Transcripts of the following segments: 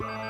Bye.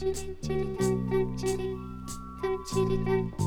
chitty, chitty, tum, tum, chitty, tum, chitty, tum.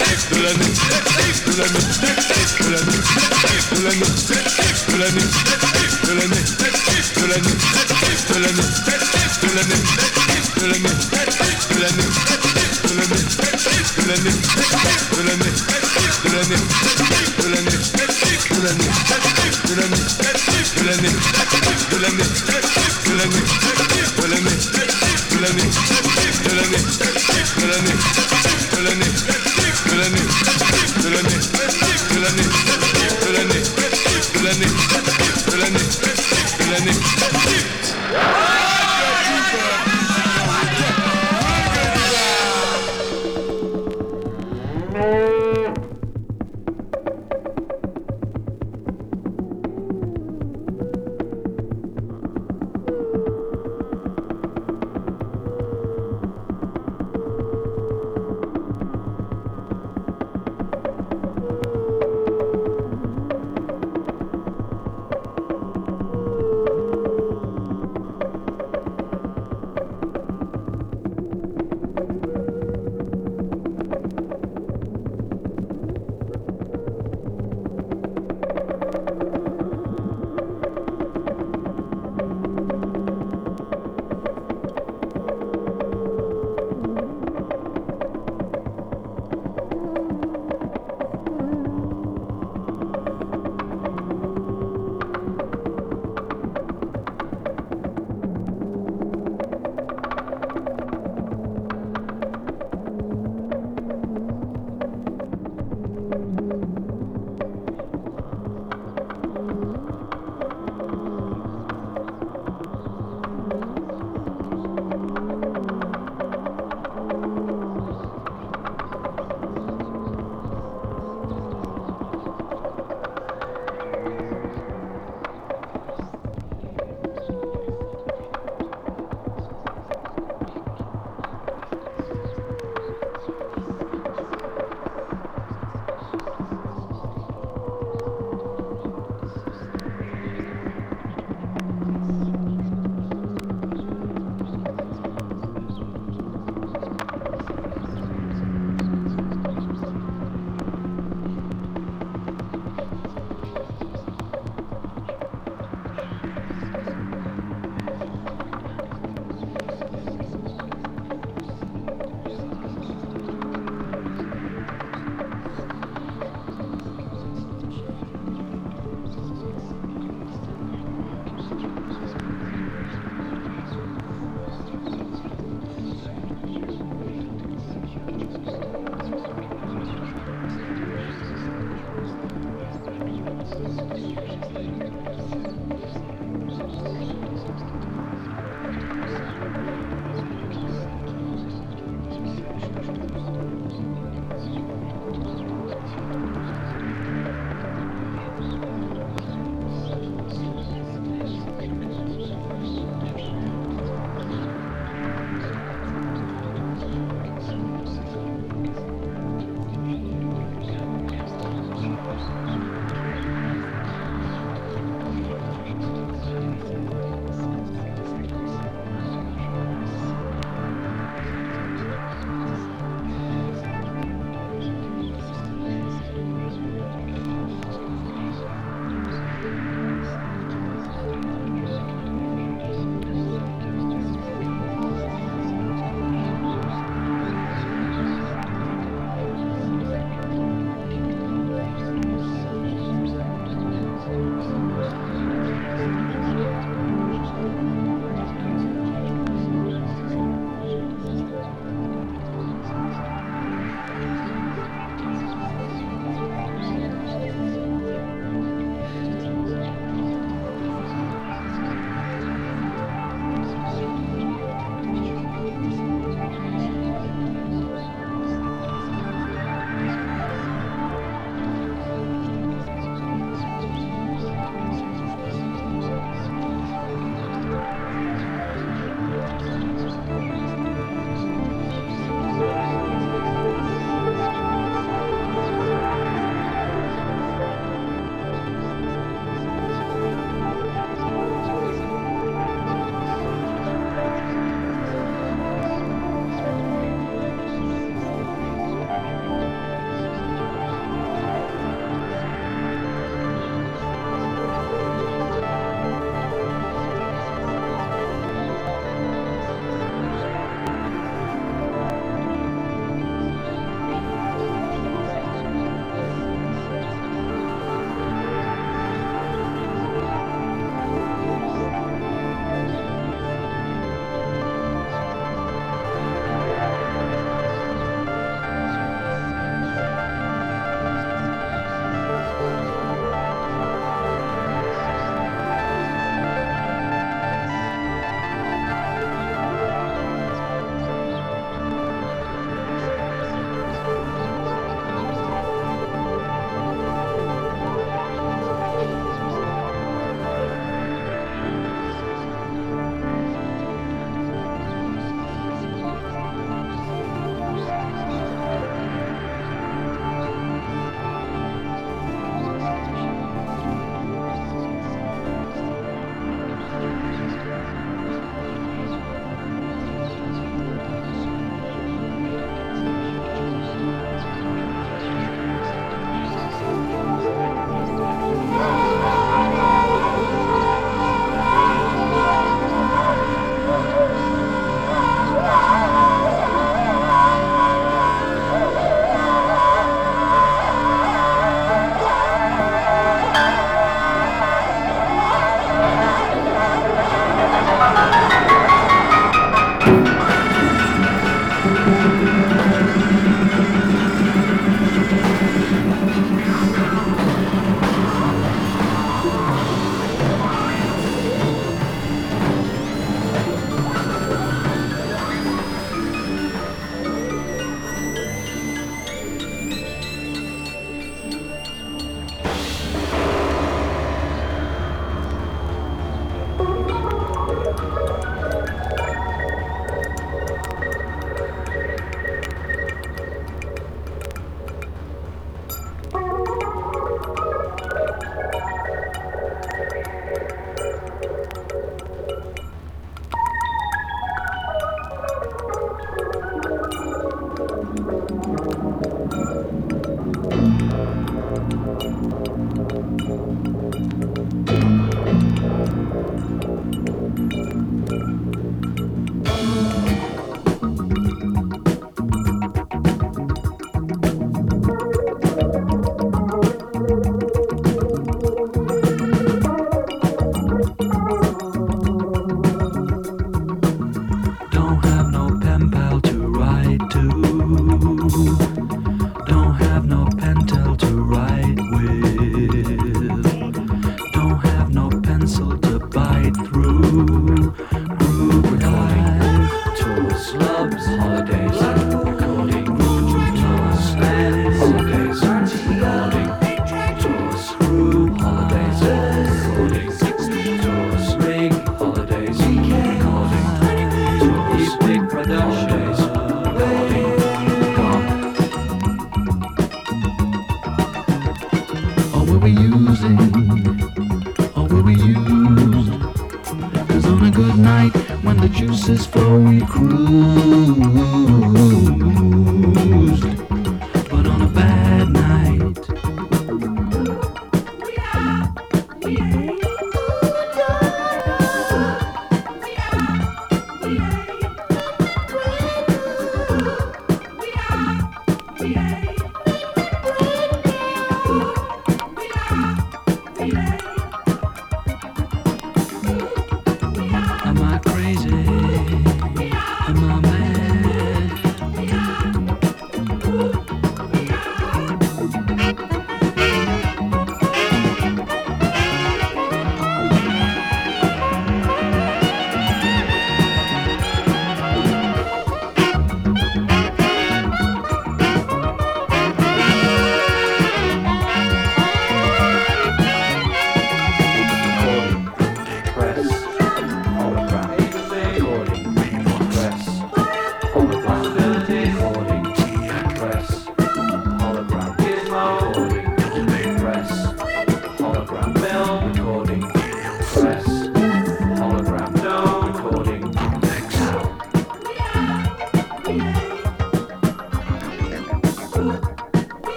Excellent. Excellent.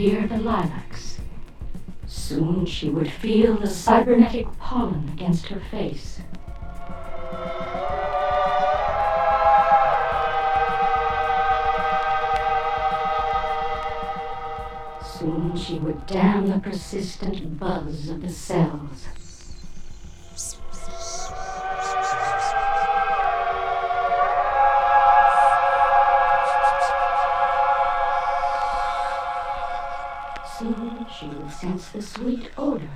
hear the lilacs. Soon she would feel the cybernetic pollen against her face. Soon she would damn the persistent buzz of the sense the sweet odor.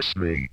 curse me.